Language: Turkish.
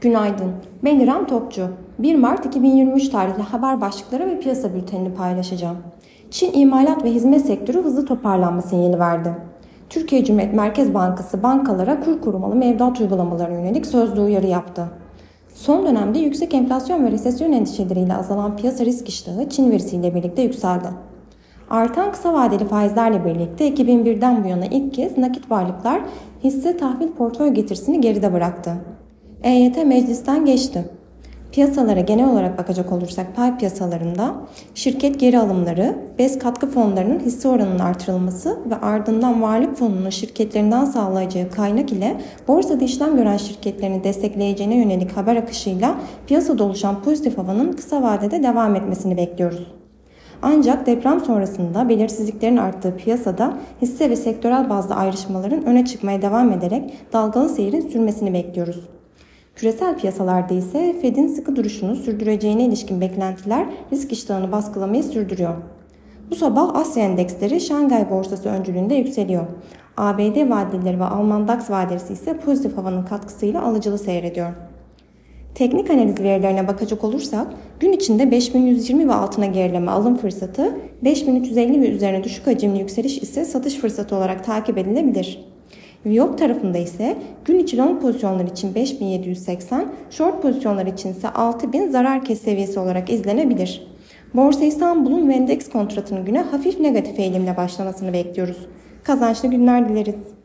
Günaydın. Ben İrem Topçu. 1 Mart 2023 tarihli haber başlıkları ve piyasa bültenini paylaşacağım. Çin imalat ve hizmet sektörü hızlı toparlanma sinyali verdi. Türkiye Cumhuriyet Merkez Bankası bankalara kur korumalı mevduat uygulamalarına yönelik sözlü uyarı yaptı. Son dönemde yüksek enflasyon ve resesyon endişeleriyle azalan piyasa risk iştahı Çin verisiyle birlikte yükseldi. Artan kısa vadeli faizlerle birlikte 2001'den bu yana ilk kez nakit varlıklar hisse tahvil portföy getirisini geride bıraktı. EYT meclisten geçti. Piyasalara genel olarak bakacak olursak pay piyasalarında şirket geri alımları, BES katkı fonlarının hisse oranının artırılması ve ardından varlık fonunun şirketlerinden sağlayacağı kaynak ile borsada işlem gören şirketlerini destekleyeceğine yönelik haber akışıyla piyasada oluşan pozitif havanın kısa vadede devam etmesini bekliyoruz. Ancak deprem sonrasında belirsizliklerin arttığı piyasada hisse ve sektörel bazda ayrışmaların öne çıkmaya devam ederek dalgalı seyrin sürmesini bekliyoruz. Küresel piyasalarda ise Fed'in sıkı duruşunu sürdüreceğine ilişkin beklentiler risk iştahını baskılamayı sürdürüyor. Bu sabah Asya endeksleri Şangay borsası öncülüğünde yükseliyor. ABD vadeleri ve Alman DAX vadeleri ise pozitif havanın katkısıyla alıcılı seyrediyor. Teknik analiz verilerine bakacak olursak gün içinde 5120 ve altına gerileme alım fırsatı, 5350 ve üzerine düşük hacimli yükseliş ise satış fırsatı olarak takip edilebilir. Viyop tarafında ise gün içi long pozisyonlar için 5780, short pozisyonlar için ise 6000 zarar kes seviyesi olarak izlenebilir. Borsa İstanbul'un ve endeks kontratının güne hafif negatif eğilimle başlamasını bekliyoruz. Kazançlı günler dileriz.